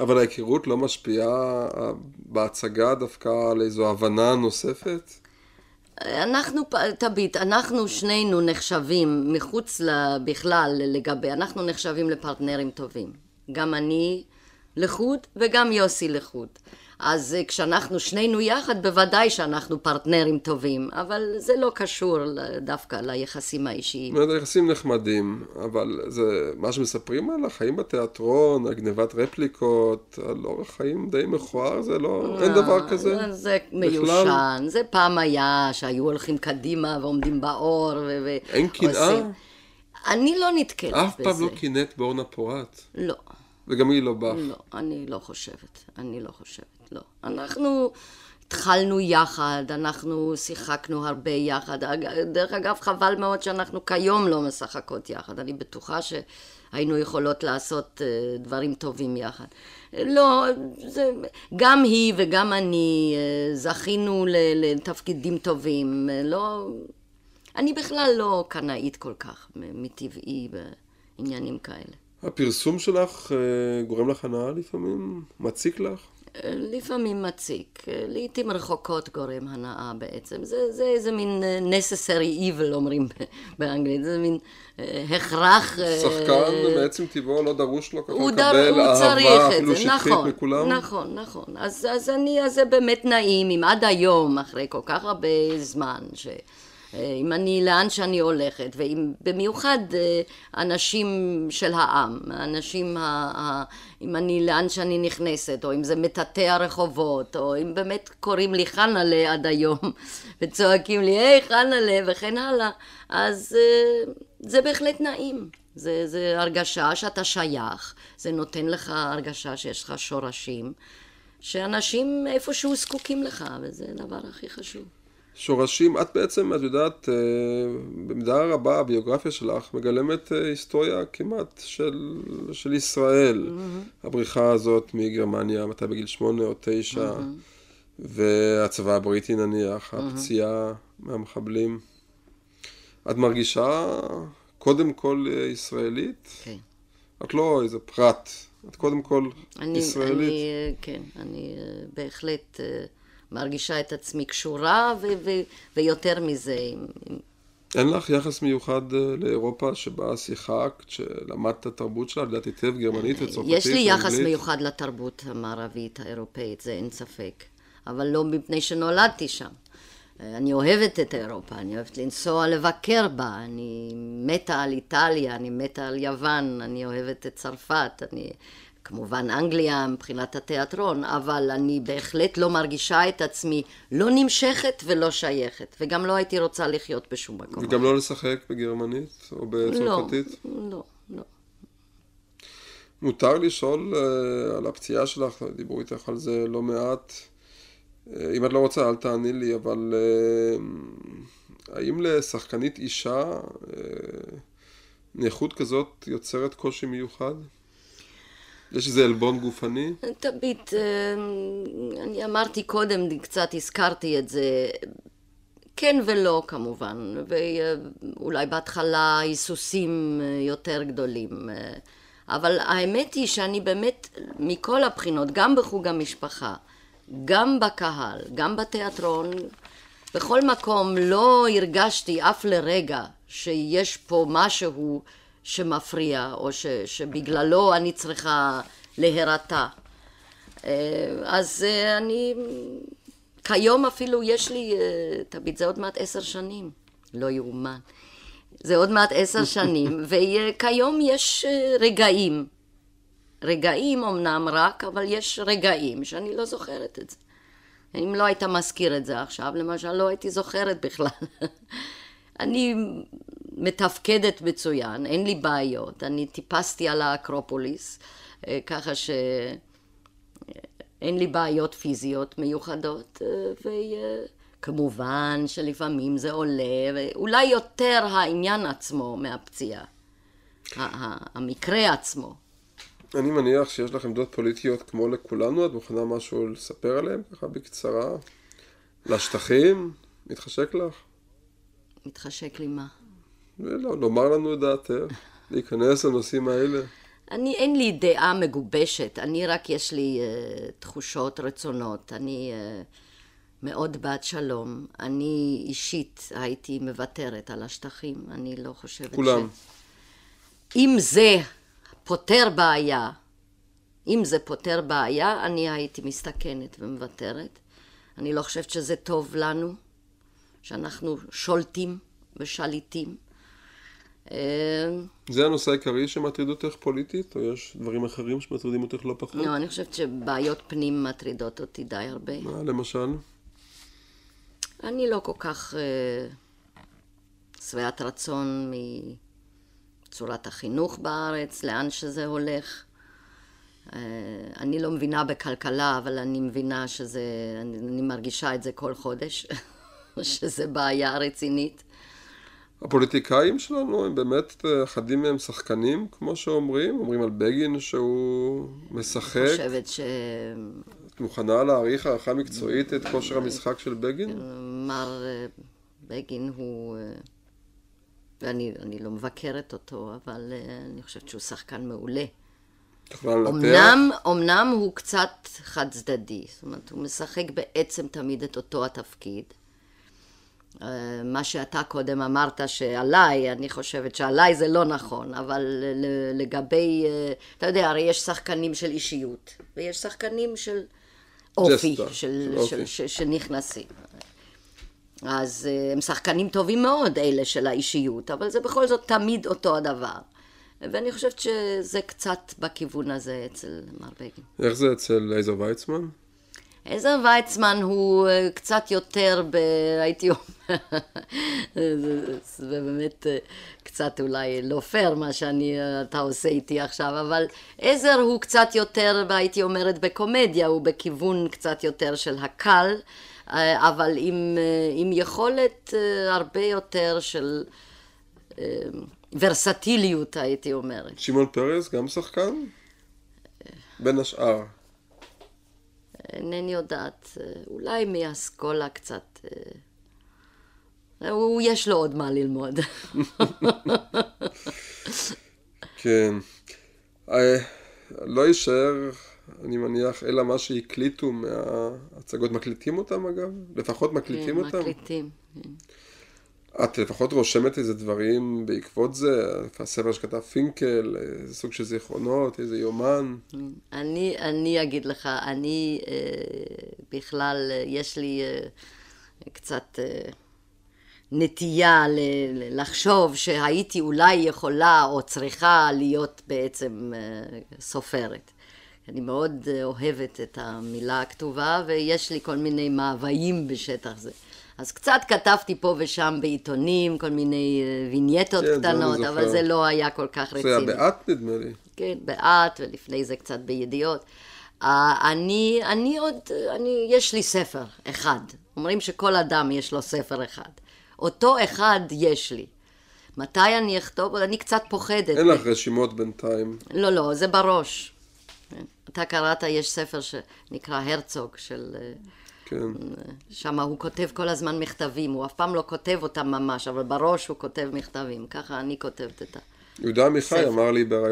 אבל ההיכרות לא משפיעה אה, בהצגה דווקא על איזו הבנה נוספת? אנחנו, תביט, אנחנו שנינו נחשבים מחוץ בכלל לגבי, אנחנו נחשבים לפרטנרים טובים. גם אני לחוד וגם יוסי לחוד. אז אה, כשאנחנו שנינו יחד, בוודאי שאנחנו פרטנרים טובים, אבל זה לא קשור דווקא ליחסים האישיים. זאת אומרת, היחסים נחמדים, אבל זה מה שמספרים על החיים בתיאטרון, על גנבת רפליקות, על אורח חיים די מכוער, זה לא, אין דבר כזה. זה מיושן, זה פעם היה שהיו הולכים קדימה ועומדים באור ו... אין קנאה? אני לא נתקלת בזה. אף פעם לא קינאת באורנה פורט? לא. וגם היא לא בך? לא, אני לא חושבת. אני לא חושבת. לא. אנחנו התחלנו יחד, אנחנו שיחקנו הרבה יחד. דרך אגב, חבל מאוד שאנחנו כיום לא משחקות יחד. אני בטוחה שהיינו יכולות לעשות אה, דברים טובים יחד. לא, זה, גם היא וגם אני אה, זכינו לתפקידים טובים. אה, לא... אני בכלל לא קנאית כל כך מטבעי בעניינים כאלה. הפרסום שלך גורם לך הנאה לפעמים? מציק לך? לפעמים מציק, לעיתים רחוקות גורם הנאה בעצם. זה, זה איזה מין אה, necessary evil אומרים באנגלית, זה מין אה, הכרח... אה, שחקן בעצם טבעו לא דרוש לו ככה לקבל אהבה אפילו שטחית נכון, מכולם. נכון, נכון. אז, אז אני, אז זה באמת נעים, אם עד היום, אחרי כל כך הרבה זמן, ש... אם אני, לאן שאני הולכת, ואם במיוחד אה, אנשים של העם, אנשים, ה, ה, אם אני, לאן שאני נכנסת, או אם זה מטאטא הרחובות, או אם באמת קוראים לי חנה'לה עד היום, וצועקים לי, היי חנה'לה, וכן הלאה, אז אה, זה בהחלט נעים. זה, זה הרגשה שאתה שייך, זה נותן לך הרגשה שיש לך שורשים, שאנשים איפשהו זקוקים לך, וזה הדבר הכי חשוב. שורשים, את בעצם, את יודעת, אה, במידה רבה הביוגרפיה שלך מגלמת אה, היסטוריה כמעט של, של ישראל. Mm-hmm. הבריחה הזאת מגרמניה, מתי בגיל שמונה או תשע, mm-hmm. והצבא הבריטי נניח, mm-hmm. הפציעה מהמחבלים. את מרגישה קודם כל אה, ישראלית? כן. את לא איזה פרט, את קודם כל אני, ישראלית. אני, כן, אני בהחלט... מרגישה את עצמי קשורה, ו- ו- ויותר מזה. אין לך יחס מיוחד אה, לאירופה שבה שיחקת, שלמדת את התרבות שלה, לדעת היטב גרמנית וצרפתית ואנגלית? יש לי יחס מיוחד לתרבות המערבית האירופאית, זה אין ספק. אבל לא מפני שנולדתי שם. אני אוהבת את אירופה, אני אוהבת לנסוע לבקר בה, אני מתה על איטליה, אני מתה על יוון, אני אוהבת את צרפת, אני כמובן אנגליה מבחינת התיאטרון, אבל אני בהחלט לא מרגישה את עצמי לא נמשכת ולא שייכת, וגם לא הייתי רוצה לחיות בשום מקום. וגם לא לשחק בגרמנית או בצרפתית? לא, לא, לא. מותר לשאול uh, על הפציעה שלך, דיברו איתך על זה לא מעט. Uh, אם את לא רוצה, אל תעני לי, אבל uh, האם לשחקנית אישה uh, נכות כזאת יוצרת קושי מיוחד? יש איזה עלבון גופני? תביט, אה, אני אמרתי קודם, קצת הזכרתי את זה, כן ולא כמובן, ואולי בהתחלה היסוסים אה, יותר גדולים, אה, אבל האמת היא שאני באמת, מכל הבחינות, גם בחוג המשפחה, גם בקהל, גם בתיאטרון, בכל מקום לא הרגשתי אף לרגע שיש פה משהו שמפריע, או ש, שבגללו אני צריכה להירתע. אה, אז אה, אני, כיום אפילו יש לי, אה, תביט, זה עוד מעט עשר שנים, לא יאומן. זה עוד מעט עשר שנים, וכיום יש רגעים. רגעים אמנם רק, אבל יש רגעים שאני לא זוכרת את זה. אם לא היית מזכיר את זה עכשיו, למשל, לא הייתי זוכרת בכלל. אני מתפקדת מצוין, אין לי בעיות. אני טיפסתי על האקרופוליס, אה, ככה שאין לי בעיות פיזיות מיוחדות, אה, וכמובן שלפעמים זה עולה, ואולי יותר העניין עצמו מהפציעה, המקרה עצמו. אני מניח שיש לך עמדות פוליטיות כמו לכולנו, את מוכנה משהו לספר עליהן ככה בקצרה? לשטחים? מתחשק לך? מתחשק לי מה? לא, לומר לנו את דעתך, להיכנס לנושאים האלה. אני, אין לי דעה מגובשת, אני רק יש לי uh, תחושות, רצונות. אני uh, מאוד בעד שלום. אני אישית הייתי מוותרת על השטחים, אני לא חושבת כולם. ש... אם זה פותר בעיה, אם זה פותר בעיה, אני הייתי מסתכנת ומוותרת. אני לא חושבת שזה טוב לנו, שאנחנו שולטים ושליטים. אה, זה הנושא העיקרי שמטריד אותך פוליטית, או יש דברים אחרים שמטרידים אותך לא פחות? לא, אני חושבת שבעיות פנים מטרידות אותי די הרבה. מה, למשל? אני לא כל כך uh, שבעת רצון מצורת החינוך בארץ, לאן שזה הולך. Uh, אני לא מבינה בכלכלה, אבל אני מבינה שזה, אני, אני מרגישה את זה כל חודש, שזה בעיה רצינית. הפוליטיקאים שלנו הם באמת, אחדים מהם שחקנים, כמו שאומרים, אומרים על בגין שהוא משחק. אני חושבת ש... את מוכנה להעריך הערכה מקצועית את כושר המשחק של בגין? מר אה, בגין הוא... אה, ואני לא מבקרת אותו, אבל אה, אני חושבת שהוא שחקן מעולה. אמנם, אמנם הוא קצת חד צדדי, זאת אומרת, הוא משחק בעצם תמיד את אותו התפקיד. אה, מה שאתה קודם אמרת שעליי, אני חושבת שעליי זה לא נכון, אבל לגבי, אה, אתה יודע, הרי יש שחקנים של אישיות, ויש שחקנים של אופי, של, של, אופי. של, שנכנסים. אז אה, הם שחקנים טובים מאוד, אלה של האישיות, אבל זה בכל זאת תמיד אותו הדבר. ואני חושבת שזה קצת בכיוון הזה אצל מר בגין. איך זה אצל לייזר ויצמן? עזר ויצמן הוא אה, קצת יותר, ב... הייתי אומרת, זה באמת אה, קצת אולי לא פייר מה שאתה עושה איתי עכשיו, אבל עזר הוא קצת יותר, הייתי אומרת, בקומדיה, הוא בכיוון קצת יותר של הקל, אה, אבל עם, עם יכולת הרבה יותר של ורסטיליות, הייתי אומרת. שמעון פרס גם שחקן? בין השאר. אינני יודעת, אה, אולי מאסכולה קצת. אה, הוא, יש לו עוד מה ללמוד. כן. אה, לא יישאר, אני מניח, אלא מה שהקליטו מההצגות. מקליטים אותם אגב? לפחות מקליטים כן, אותם? כן, מקליטים. את לפחות רושמת איזה דברים בעקבות זה, הספר שכתב פינקל, איזה סוג של זיכרונות, איזה יומן. אני, אני אגיד לך, אני אה, בכלל, יש לי אה, קצת אה, נטייה ל, לחשוב שהייתי אולי יכולה או צריכה להיות בעצם אה, סופרת. אני מאוד אוהבת את המילה הכתובה, ויש לי כל מיני מאוויים בשטח זה. אז קצת כתבתי פה ושם בעיתונים, כל מיני אה, וינייטות כן, קטנות, אבל זה לא היה כל כך רציני. זה היה באט נדמה לי. כן, באט, ולפני זה קצת בידיעות. Uh, אני, אני עוד, אני, יש לי ספר אחד. אומרים שכל אדם יש לו ספר אחד. אותו אחד יש לי. מתי אני אכתוב? אני קצת פוחדת. אין לך רשימות בינתיים. לא, לא, זה בראש. אתה קראת, יש ספר שנקרא הרצוג של... אה, כן. שם הוא כותב כל הזמן מכתבים, הוא אף פעם לא כותב אותם ממש, אבל בראש הוא כותב מכתבים, ככה אני כותבת את ה... יהודה עמיחי אמר לי באחד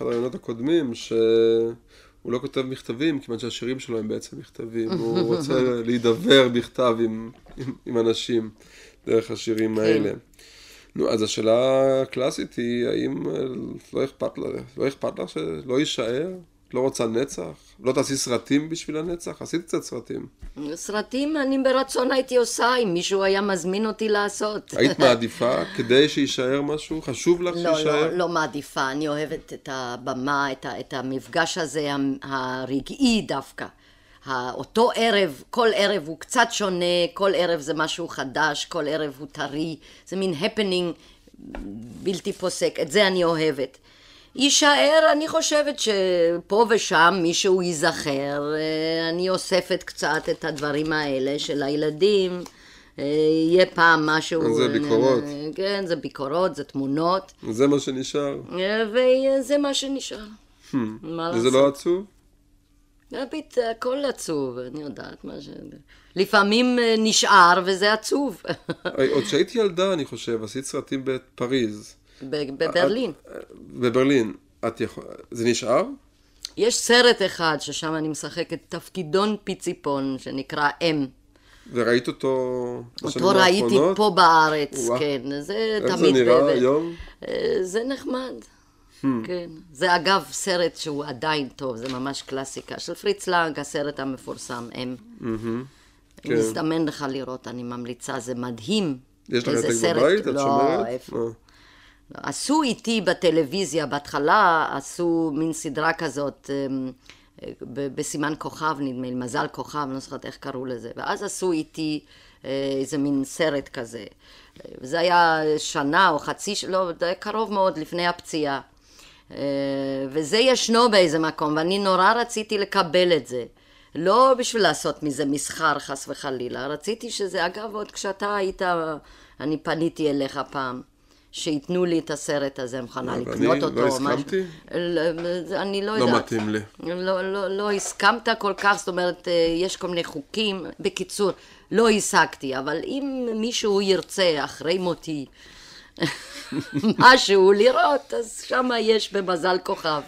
הרעיונות הקודמים, שהוא לא כותב מכתבים, כיוון שהשירים שלו הם בעצם מכתבים, הוא רוצה להידבר בכתב עם, עם, עם אנשים דרך השירים כן. האלה. נו, אז השאלה הקלאסית היא, האם לא אכפת לך, לא אכפת לך שלא יישאר? לא רוצה נצח? לא תעשי סרטים בשביל הנצח? עשית קצת סרטים. סרטים אני ברצון הייתי עושה, אם מישהו היה מזמין אותי לעשות. היית מעדיפה כדי שיישאר משהו? חשוב לך לא, שיישאר? לא, לא מעדיפה. אני אוהבת את הבמה, את, ה, את המפגש הזה הרגעי דווקא. אותו ערב, כל ערב הוא קצת שונה, כל ערב זה משהו חדש, כל ערב הוא טרי, זה מין הפנינג בלתי פוסק, את זה אני אוהבת. יישאר, אני חושבת שפה ושם מישהו ייזכר, אה, אני אוספת קצת את הדברים האלה של הילדים, אה, יהיה פעם משהו... זה ביקורות. כן, זה ביקורות, זה תמונות, זה מה שנשאר. אה, וזה מה שנשאר. מה וזה? לא עצוב? הביט, הכל עצוב, אני יודעת מה ש... לפעמים אה, נשאר וזה עצוב. עוד כשהייתי ילדה, אני חושב, עשית סרטים בפריז. בברלין. בברלין. את יכול... זה נשאר? יש סרט אחד ששם אני משחקת תפקידון פיציפון שנקרא אם. וראית אותו בשנים אותו ראיתי האחרונות? פה בארץ, וואו. כן. זה איך תמיד... זה נראה ב- ב- היום? אה, זה נחמד. כן. זה אגב סרט שהוא עדיין טוב, זה ממש קלאסיקה. של פריץ לנג, הסרט המפורסם, אם. אם כן. מזדמן לך לראות, אני ממליצה, זה מדהים. יש לך העתק סרט- בבית? את לא, שומרת? איפה? עשו איתי בטלוויזיה, בהתחלה עשו מין סדרה כזאת, אמ, בסימן כוכב, נדמה לי, מזל כוכב, לא זוכרת איך קראו לזה, ואז עשו איתי אה, איזה מין סרט כזה. זה היה שנה או חצי, לא, זה היה קרוב מאוד לפני הפציעה. אה, וזה ישנו באיזה מקום, ואני נורא רציתי לקבל את זה. לא בשביל לעשות מזה מסחר, חס וחלילה. רציתי שזה, אגב, עוד כשאתה היית, אני פניתי אליך פעם, שייתנו לי את הסרט הזה, מוכנה לקנות לא אותו. הסכמתי? לא, זה- אני לא לא יודעת. מתאים לי. לא, לא, לא הסכמת כל כך, זאת אומרת, אה, יש כל מיני חוקים. בקיצור, לא השגתי, אבל אם מישהו ירצה אחרי מותי משהו לראות, אז שמה יש במזל כוכב.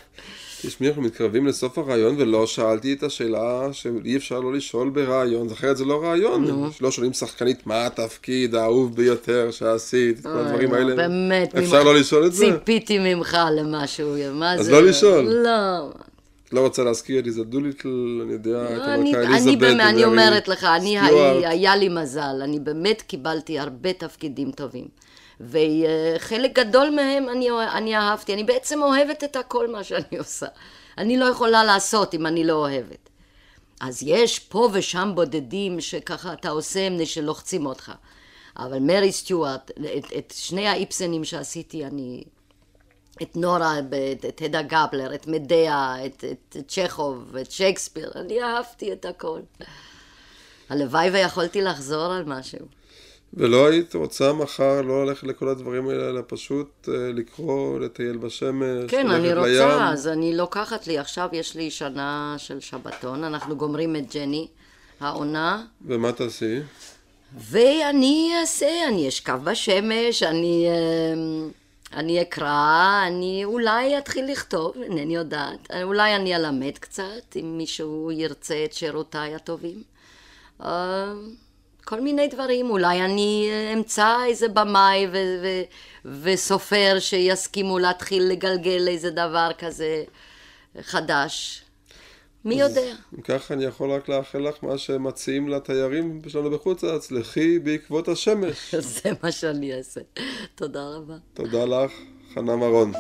תשמעי, אנחנו מתקרבים לסוף הרעיון ולא שאלתי את השאלה שאי אפשר לא לשאול ברעיון, אחרת זה לא רעיון. לא שואלים שחקנית מה התפקיד האהוב ביותר שעשית, כל הדברים האלה. באמת. אפשר לא לשאול את זה? ציפיתי ממך למשהו, מה אז זה? לא לשאול. לא. לא רוצה להזכיר את ליזה דוליטל, אני יודע, את לא, אני, המלכה אליזבת. אני אומרת לך. היה לי מזל, אני באמת קיבלתי הרבה תפקידים טובים. וחלק גדול מהם אני, אני אהבתי, אני בעצם אוהבת את הכל מה שאני עושה. אני לא יכולה לעשות אם אני לא אוהבת. אז יש פה ושם בודדים שככה אתה עושה מפני שלוחצים אותך. אבל מרי סטיוארט, את, את שני האיפסנים שעשיתי, אני... את נורה, את, את הדה גבלר, את מדיה, את, את, את צ'כוב, את שייקספיר, אני אהבתי את הכל. הלוואי ויכולתי לחזור על משהו. ולא היית רוצה מחר לא ללכת לכל הדברים האלה, אלא פשוט אה, לקרוא, לטייל בשמש, כן, אני ללכת רוצה, לים. אז אני לוקחת לי, עכשיו יש לי שנה של שבתון, אנחנו גומרים את ג'ני, העונה, ומה תעשי? ואני אעשה, אני אשכב בשמש, אני, אמ, אני אקרא, אני אולי אתחיל לכתוב, אינני יודעת. אולי אני אלמד קצת, אם מישהו ירצה את שירותיי הטובים. כל מיני דברים, אולי אני אמצא איזה במאי ו- ו- וסופר שיסכימו להתחיל לגלגל איזה דבר כזה חדש. מי יודע? אם ככה אני יכול רק לאחל לך מה שמציעים לתיירים שלנו בחוץ לארץ, לכי בעקבות השמש. זה מה שאני אעשה. תודה רבה. תודה לך, חנה מרון.